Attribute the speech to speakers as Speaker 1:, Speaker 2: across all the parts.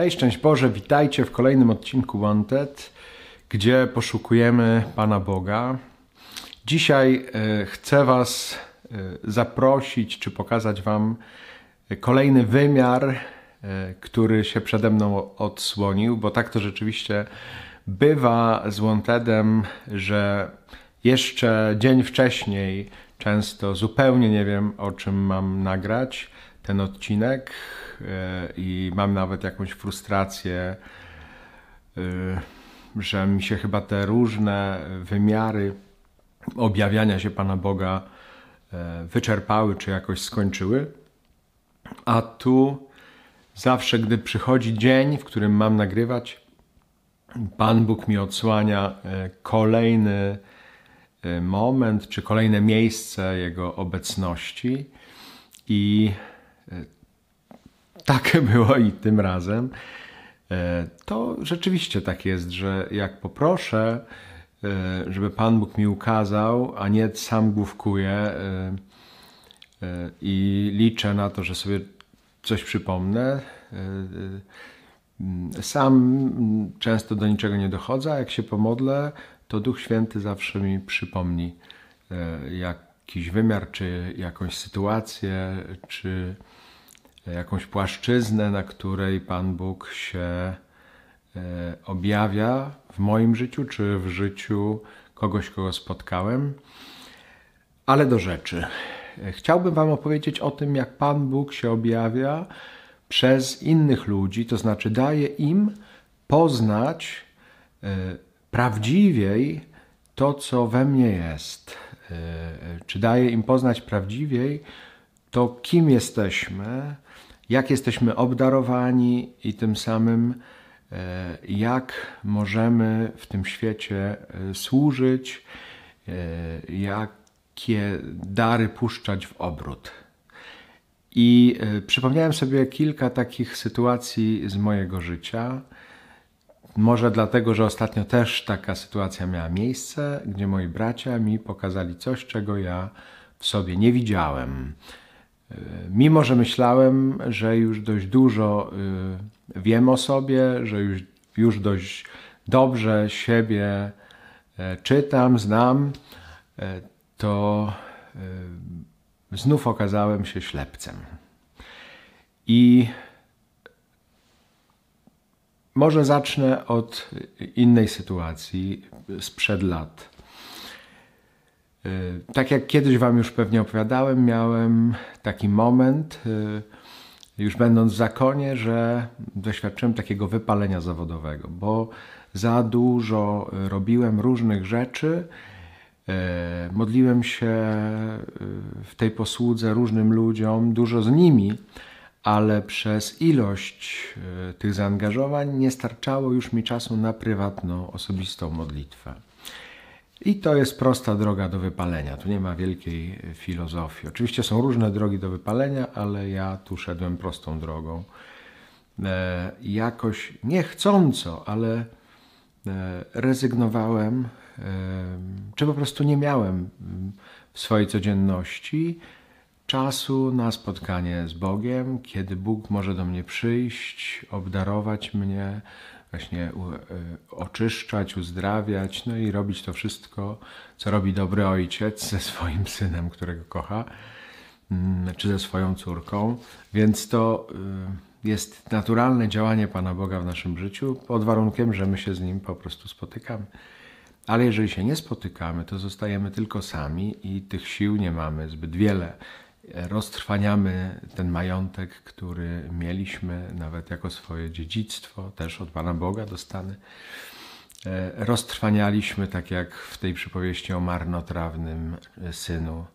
Speaker 1: Hej, szczęść Boże, witajcie w kolejnym odcinku Wanted, gdzie poszukujemy Pana Boga. Dzisiaj e, chcę Was e, zaprosić, czy pokazać Wam kolejny wymiar, e, który się przede mną odsłonił, bo tak to rzeczywiście bywa z Wantedem, że jeszcze dzień wcześniej często zupełnie nie wiem, o czym mam nagrać ten odcinek E, i mam nawet jakąś frustrację, e, że mi się chyba te różne wymiary objawiania się Pana Boga e, wyczerpały czy jakoś skończyły. A tu zawsze, gdy przychodzi dzień, w którym mam nagrywać, Pan Bóg mi odsłania kolejny moment, czy kolejne miejsce Jego obecności i tak było i tym razem. E, to rzeczywiście tak jest, że jak poproszę, e, żeby Pan Bóg mi ukazał, a nie sam główkuję i liczę na to, że sobie coś przypomnę. Sam często do niczego nie dochodzę, a jak się pomodlę, to Duch Święty zawsze mi przypomni jakiś wymiar, czy jakąś sytuację, czy jakąś płaszczyznę, na której Pan Bóg się e, objawia w moim życiu czy w życiu kogoś, kogo spotkałem. Ale do rzeczy. Chciałbym Wam opowiedzieć o tym, jak Pan Bóg się objawia przez innych ludzi, to znaczy daje im poznać e, prawdziwiej to, co we mnie jest. E, czy daje im poznać prawdziwiej to, kim jesteśmy, jak jesteśmy obdarowani i tym samym e, jak możemy w tym świecie e, służyć, jakie dary puszczać w obrót. I przypomniałem sobie kilka takich sytuacji z mojego życia. Może dlatego, że ostatnio też taka sytuacja miała miejsce, gdzie moi bracia mi pokazali coś, czego ja w sobie nie widziałem. Mimo, że myślałem, że już dość dużo y, wiem o sobie, że już, już dość dobrze siebie e, czytam, znam, e, to e, znów okazałem się ślepcem. I może zacznę od innej sytuacji sprzed lat. Y, tak jak kiedyś Wam już pewnie opowiadałem, miałem taki moment, y, już będąc w zakonie, że doświadczyłem takiego wypalenia zawodowego, bo za dużo robiłem różnych rzeczy. Y, modliłem się w tej posłudze różnym ludziom, dużo z nimi, ale przez ilość tych zaangażowań nie starczało już mi czasu na prywatną, osobistą modlitwę. I to jest prosta droga do wypalenia. Tu nie ma wielkiej filozofii. Oczywiście są różne drogi do wypalenia, ale ja tu szedłem prostą drogą. E, jakoś niechcąco, ale e, rezygnowałem, e, czy po prostu nie miałem w swojej codzienności czasu na spotkanie z Bogiem, kiedy Bóg może do mnie przyjść, obdarować mnie, właśnie e, oczyszczać, uzdrawiać, no i robić to wszystko, co robi dobry ojciec ze swoim synem, którego kocha, mm, czy ze swoją córką. Więc to e, jest naturalne działanie Pana Boga w naszym życiu, pod warunkiem, że my się z Nim po prostu spotykamy. Ale jeżeli się nie spotykamy, to zostajemy tylko sami i tych sił nie mamy zbyt wiele roztrwaniamy ten majątek, który mieliśmy nawet jako swoje dziedzictwo, też od Pana Boga dostany. E, roztrwanialiśmy, tak jak w tej przypowieści o marnotrawnym synu.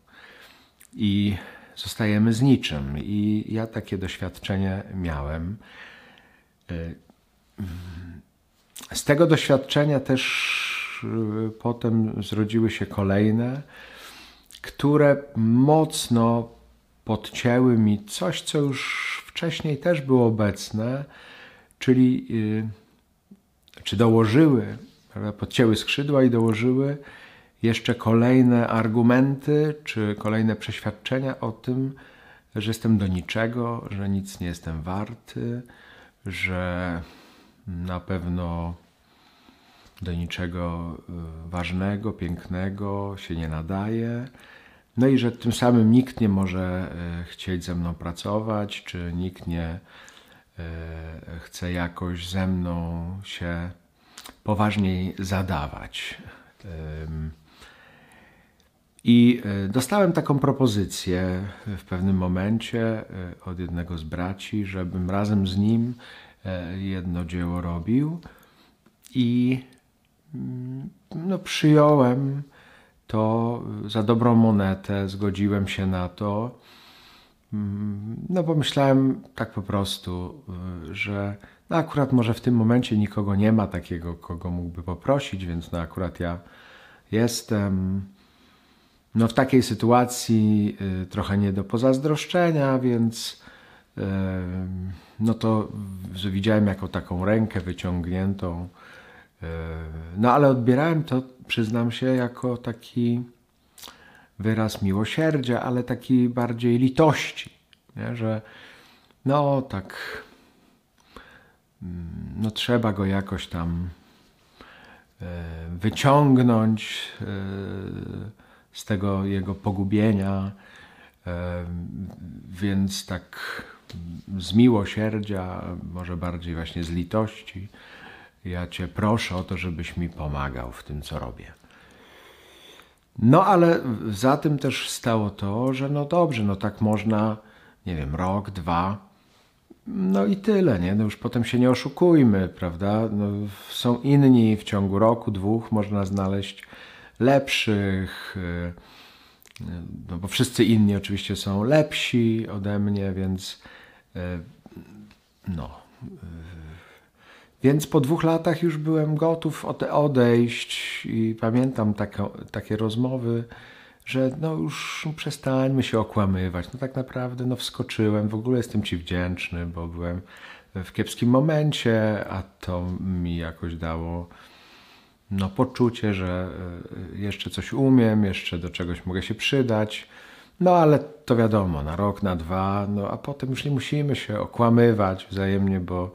Speaker 1: I zostajemy z niczym. I ja takie doświadczenie miałem. E, z tego doświadczenia też e, potem zrodziły się kolejne, które mocno podcięły mi coś, co już wcześniej też było obecne, czyli yy, czy dołożyły, podcięły skrzydła i dołożyły jeszcze kolejne argumenty, czy kolejne przeświadczenia o tym, że jestem do niczego, że nic nie jestem warty, że na pewno do niczego y, ważnego, pięknego się nie nadaje. No i że tym samym nikt nie może y, chcieć ze mną pracować, czy nikt nie y, chce jakoś ze mną się poważniej zadawać. I dostałem taką propozycję w pewnym momencie od jednego z braci, żebym razem z nim jedno dzieło robił. I Mm, no, przyjąłem to za dobrą monetę, zgodziłem się na to. No, pomyślałem tak po prostu, y, że no akurat może w tym momencie nikogo nie ma takiego, kogo mógłby poprosić, więc no akurat ja jestem no w takiej sytuacji y, trochę nie do pozazdroszczenia, więc y, no to widziałem jako taką rękę wyciągniętą E, no ale odbierałem to, przyznam się, jako taki wyraz miłosierdzia, ale taki bardziej litości, nie? że no tak, mm, no trzeba go jakoś tam e, wyciągnąć e, z tego jego pogubienia, więc tak z miłosierdzia, może bardziej właśnie z litości, ja Cię proszę o to, żebyś mi pomagał w tym, co robię. No ale za tym też stało to, że no dobrze, no tak można, nie wiem, rok, dwa, no i tyle, nie? No już potem się nie oszukujmy, prawda? No, są inni w ciągu roku, dwóch można znaleźć lepszych, y, no bo wszyscy inni oczywiście są lepsi ode mnie, więc y, no więc po dwóch latach już byłem gotów odejść i pamiętam takie rozmowy, że no już przestańmy się okłamywać. No tak naprawdę no wskoczyłem, w ogóle jestem Ci wdzięczny, bo byłem w kiepskim momencie, a to mi jakoś dało no, poczucie, że e, jeszcze coś umiem, jeszcze do czegoś mogę się przydać. No ale to wiadomo, na rok, na dwa, no a potem już nie musimy się okłamywać wzajemnie, bo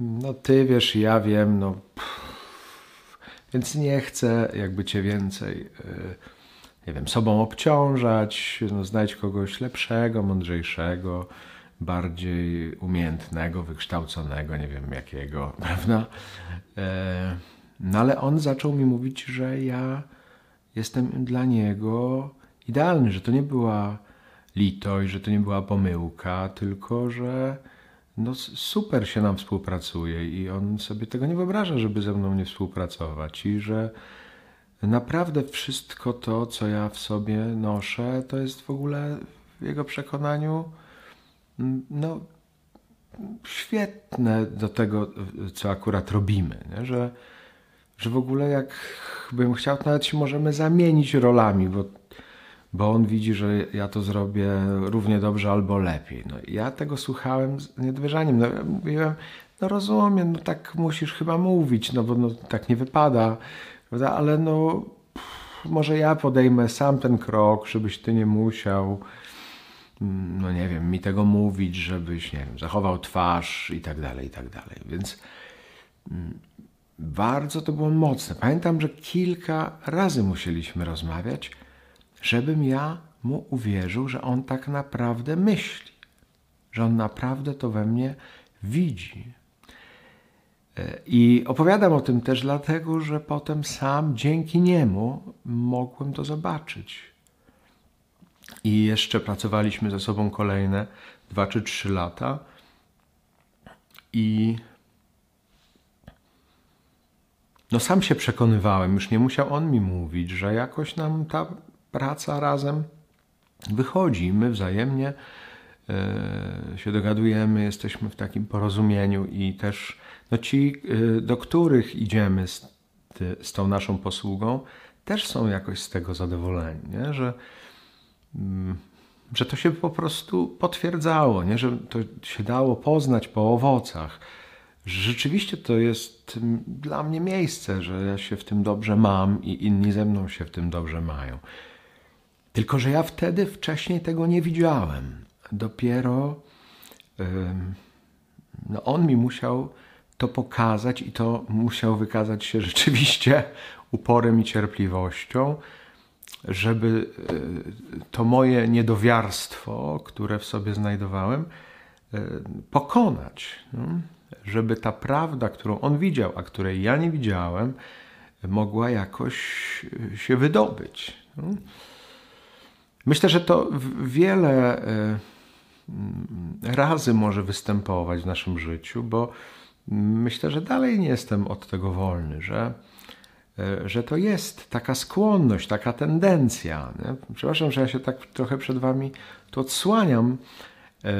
Speaker 1: no ty wiesz, ja wiem, no pff, więc nie chcę jakby cię więcej yy, nie wiem, sobą obciążać, no znajdź kogoś lepszego, mądrzejszego, bardziej umiejętnego, wykształconego, nie wiem jakiego, prawda? Yy, no ale on zaczął mi mówić, że ja jestem dla niego idealny, że to nie była litość, że to nie była pomyłka, tylko że no super się nam współpracuje i on sobie tego nie wyobraża, żeby ze mną nie współpracować i że naprawdę wszystko to, co ja w sobie noszę, to jest w ogóle w jego przekonaniu no świetne do tego, co akurat robimy, nie? Że, że w ogóle jak bym chciał, to nawet się możemy zamienić rolami, bo bo on widzi, że ja to zrobię równie dobrze albo lepiej. No, ja tego słuchałem z niedowierzaniem. No, mówiłem, no rozumiem, no tak musisz chyba mówić, no bo no, tak nie wypada, prawda? ale no pff, może ja podejmę sam ten krok, żebyś ty nie musiał mm, no nie wiem, mi tego mówić, żebyś, nie wiem, zachował twarz i tak dalej, i tak dalej. Więc mm, bardzo to było mocne. Pamiętam, że kilka razy musieliśmy rozmawiać, żebym ja mu uwierzył, że on tak naprawdę myśli, że on naprawdę to we mnie widzi. E, I opowiadam o tym też dlatego, że potem sam dzięki niemu mogłem to zobaczyć. I jeszcze pracowaliśmy ze sobą kolejne dwa czy trzy lata. I no sam się przekonywałem, już nie musiał on mi mówić, że jakoś nam ta praca razem wychodzi. My wzajemnie e, się dogadujemy, jesteśmy w takim porozumieniu i też no ci, e, do których idziemy z, z tą naszą posługą, też są jakoś z tego zadowoleni, nie? Że, mm, że to się po prostu potwierdzało, nie? że to się dało poznać po owocach. Rzeczywiście to jest mm, dla mnie miejsce, że ja się w tym dobrze mam i inni ze mną się w tym dobrze mają. Tylko, że ja wtedy wcześniej tego nie widziałem. Dopiero no on mi musiał to pokazać i to musiał wykazać się rzeczywiście uporem i cierpliwością, żeby e, to moje niedowiarstwo, które w sobie znajdowałem, e, pokonać. No? Żeby ta prawda, którą on widział, a której ja nie widziałem, mogła jakoś się wydobyć. Myślę, że to wiele e, razy może występować w naszym życiu, bo myślę, że dalej nie jestem od tego wolny, że, e, że to jest taka skłonność, taka tendencja. Nie? Przepraszam, że ja się tak trochę przed Wami tu odsłaniam, e,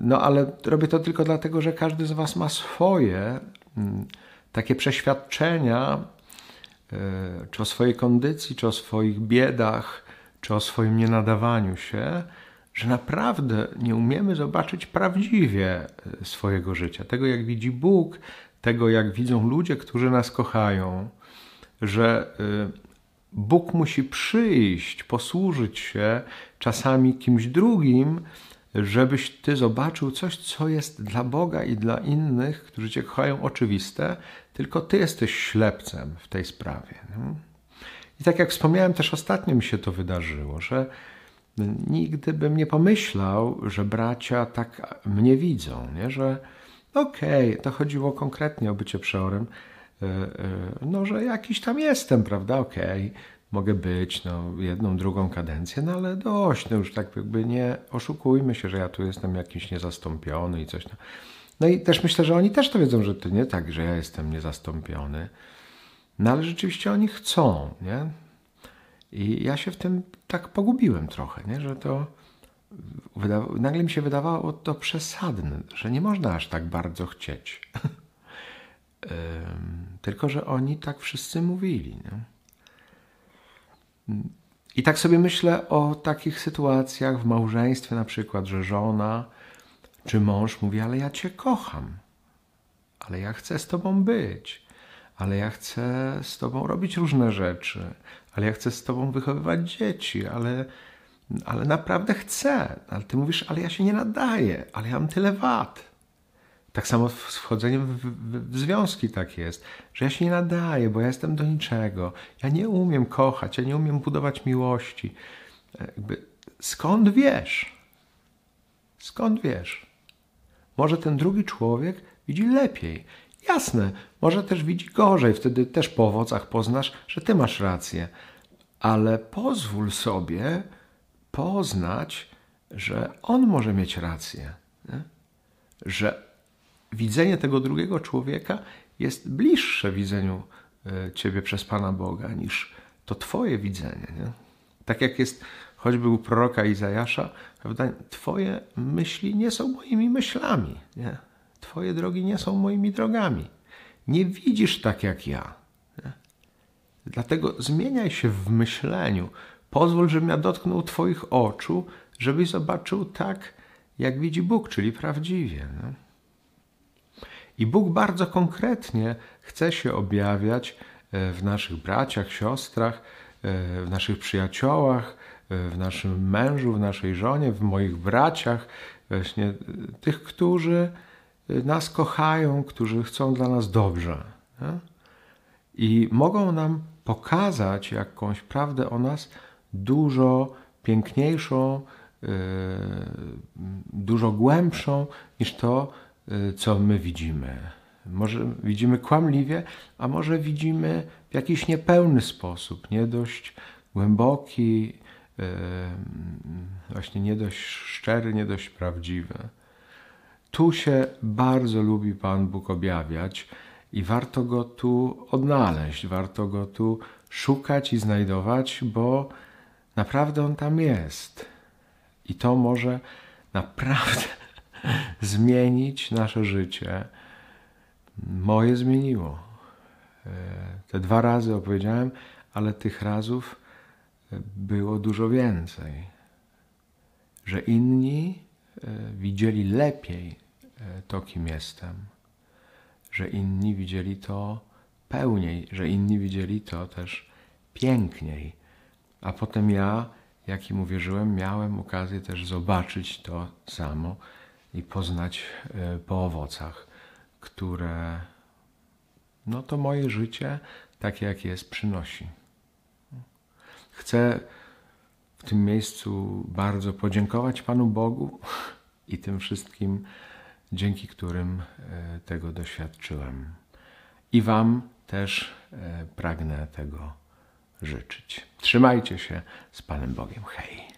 Speaker 1: no ale robię to tylko dlatego, że każdy z Was ma swoje takie przeświadczenia, czy o swojej kondycji, czy o swoich biedach, czy o swoim nienadawaniu się, że naprawdę nie umiemy zobaczyć prawdziwie e, swojego życia, tego jak widzi Bóg, tego jak widzą ludzie, którzy nas kochają, że e, Bóg musi przyjść, posłużyć się czasami kimś drugim, żebyś ty zobaczył coś, co jest dla Boga i dla innych, którzy cię kochają, oczywiste, tylko ty jesteś ślepcem w tej sprawie. I tak jak wspomniałem, też ostatnio mi się to wydarzyło, że nigdy bym nie pomyślał, że bracia tak mnie widzą, nie? że okej, okay, to chodziło konkretnie o bycie przeorem, e, e, no, że jakiś tam jestem, prawda, okej, okay, mogę być, no, jedną, drugą kadencję, no ale dość, no już tak jakby nie oszukujmy się, że ja tu jestem jakiś niezastąpiony i coś. No, no i też myślę, że oni też to wiedzą, że to nie tak, że ja jestem niezastąpiony, no ale rzeczywiście oni chcą, nie? I ja się w tym tak pogubiłem trochę, nie? że to nagle mi się wydawało to przesadne, że nie można aż tak bardzo chcieć. Tylko, że oni tak wszyscy mówili. Nie? I tak sobie myślę o takich sytuacjach w małżeństwie, na przykład, że żona czy mąż mówi: Ale ja cię kocham, ale ja chcę z tobą być, ale ja chcę z tobą robić różne rzeczy, ale ja chcę z tobą wychowywać dzieci, ale, ale naprawdę chcę. Ale ty mówisz, ale ja się nie nadaję, ale ja mam tyle wad. Tak samo z wchodzeniem w, w, w, związki tak jest, że ja się nie nadaję, bo ja jestem do niczego. Ja nie umiem kochać, ja nie umiem budować miłości. E, jakby, skąd wiesz? Skąd wiesz? Może ten drugi człowiek widzi lepiej. Jasne, może też widzi gorzej, wtedy też po owocach poznasz, że ty masz rację. Ale pozwól sobie poznać, że on może mieć rację. Nie? Że widzenie tego drugiego człowieka jest bliższe widzeniu e, ciebie przez Pana Boga niż to twoje widzenie. Nie? Tak jak jest choćby u proroka Izajasza, prawda? twoje myśli nie są moimi myślami. Nie? Twoje drogi nie są moimi drogami. Nie widzisz tak jak ja. Dlatego zmieniaj się w myśleniu. Pozwól, żebym ja dotknął Twoich oczu, żebyś zobaczył tak, jak widzi Bóg, czyli prawdziwie. Nie? I Bóg bardzo konkretnie chce się objawiać e, w naszych braciach, siostrach, e, w naszych przyjaciołach, e, w naszym mężu, w naszej żonie, w moich braciach, właśnie tych, którzy nas kochają, którzy chcą dla nas dobrze. Nie? I mogą nam pokazać jakąś prawdę o nas dużo piękniejszą, yy, dużo głębszą niż to, yy, co my widzimy. Może widzimy kłamliwie, a może widzimy w jakiś niepełny sposób, nie dość głęboki, właśnie nie dość szczery, nie dość prawdziwy. Tu się bardzo lubi Pan Bóg objawiać i warto go tu odnaleźć, warto go tu szukać i znajdować, bo naprawdę on tam jest. I to może naprawdę zmienić nasze życie. Moje zmieniło. E, te dwa razy opowiedziałem, ale tych razów było dużo więcej. Że inni widzieli lepiej e, to, kim jestem, że inni widzieli to pełniej, że inni widzieli to też piękniej. A potem ja, jak im uwierzyłem, miałem okazję też zobaczyć to samo i poznać e, po owocach, które no to moje życie, takie jak jest, przynosi. Chcę w tym miejscu bardzo podziękować Panu Bogu i tym wszystkim, dzięki którym e, tego doświadczyłem. I Wam też e, pragnę tego życzyć. Trzymajcie się z Panem Bogiem. Hej.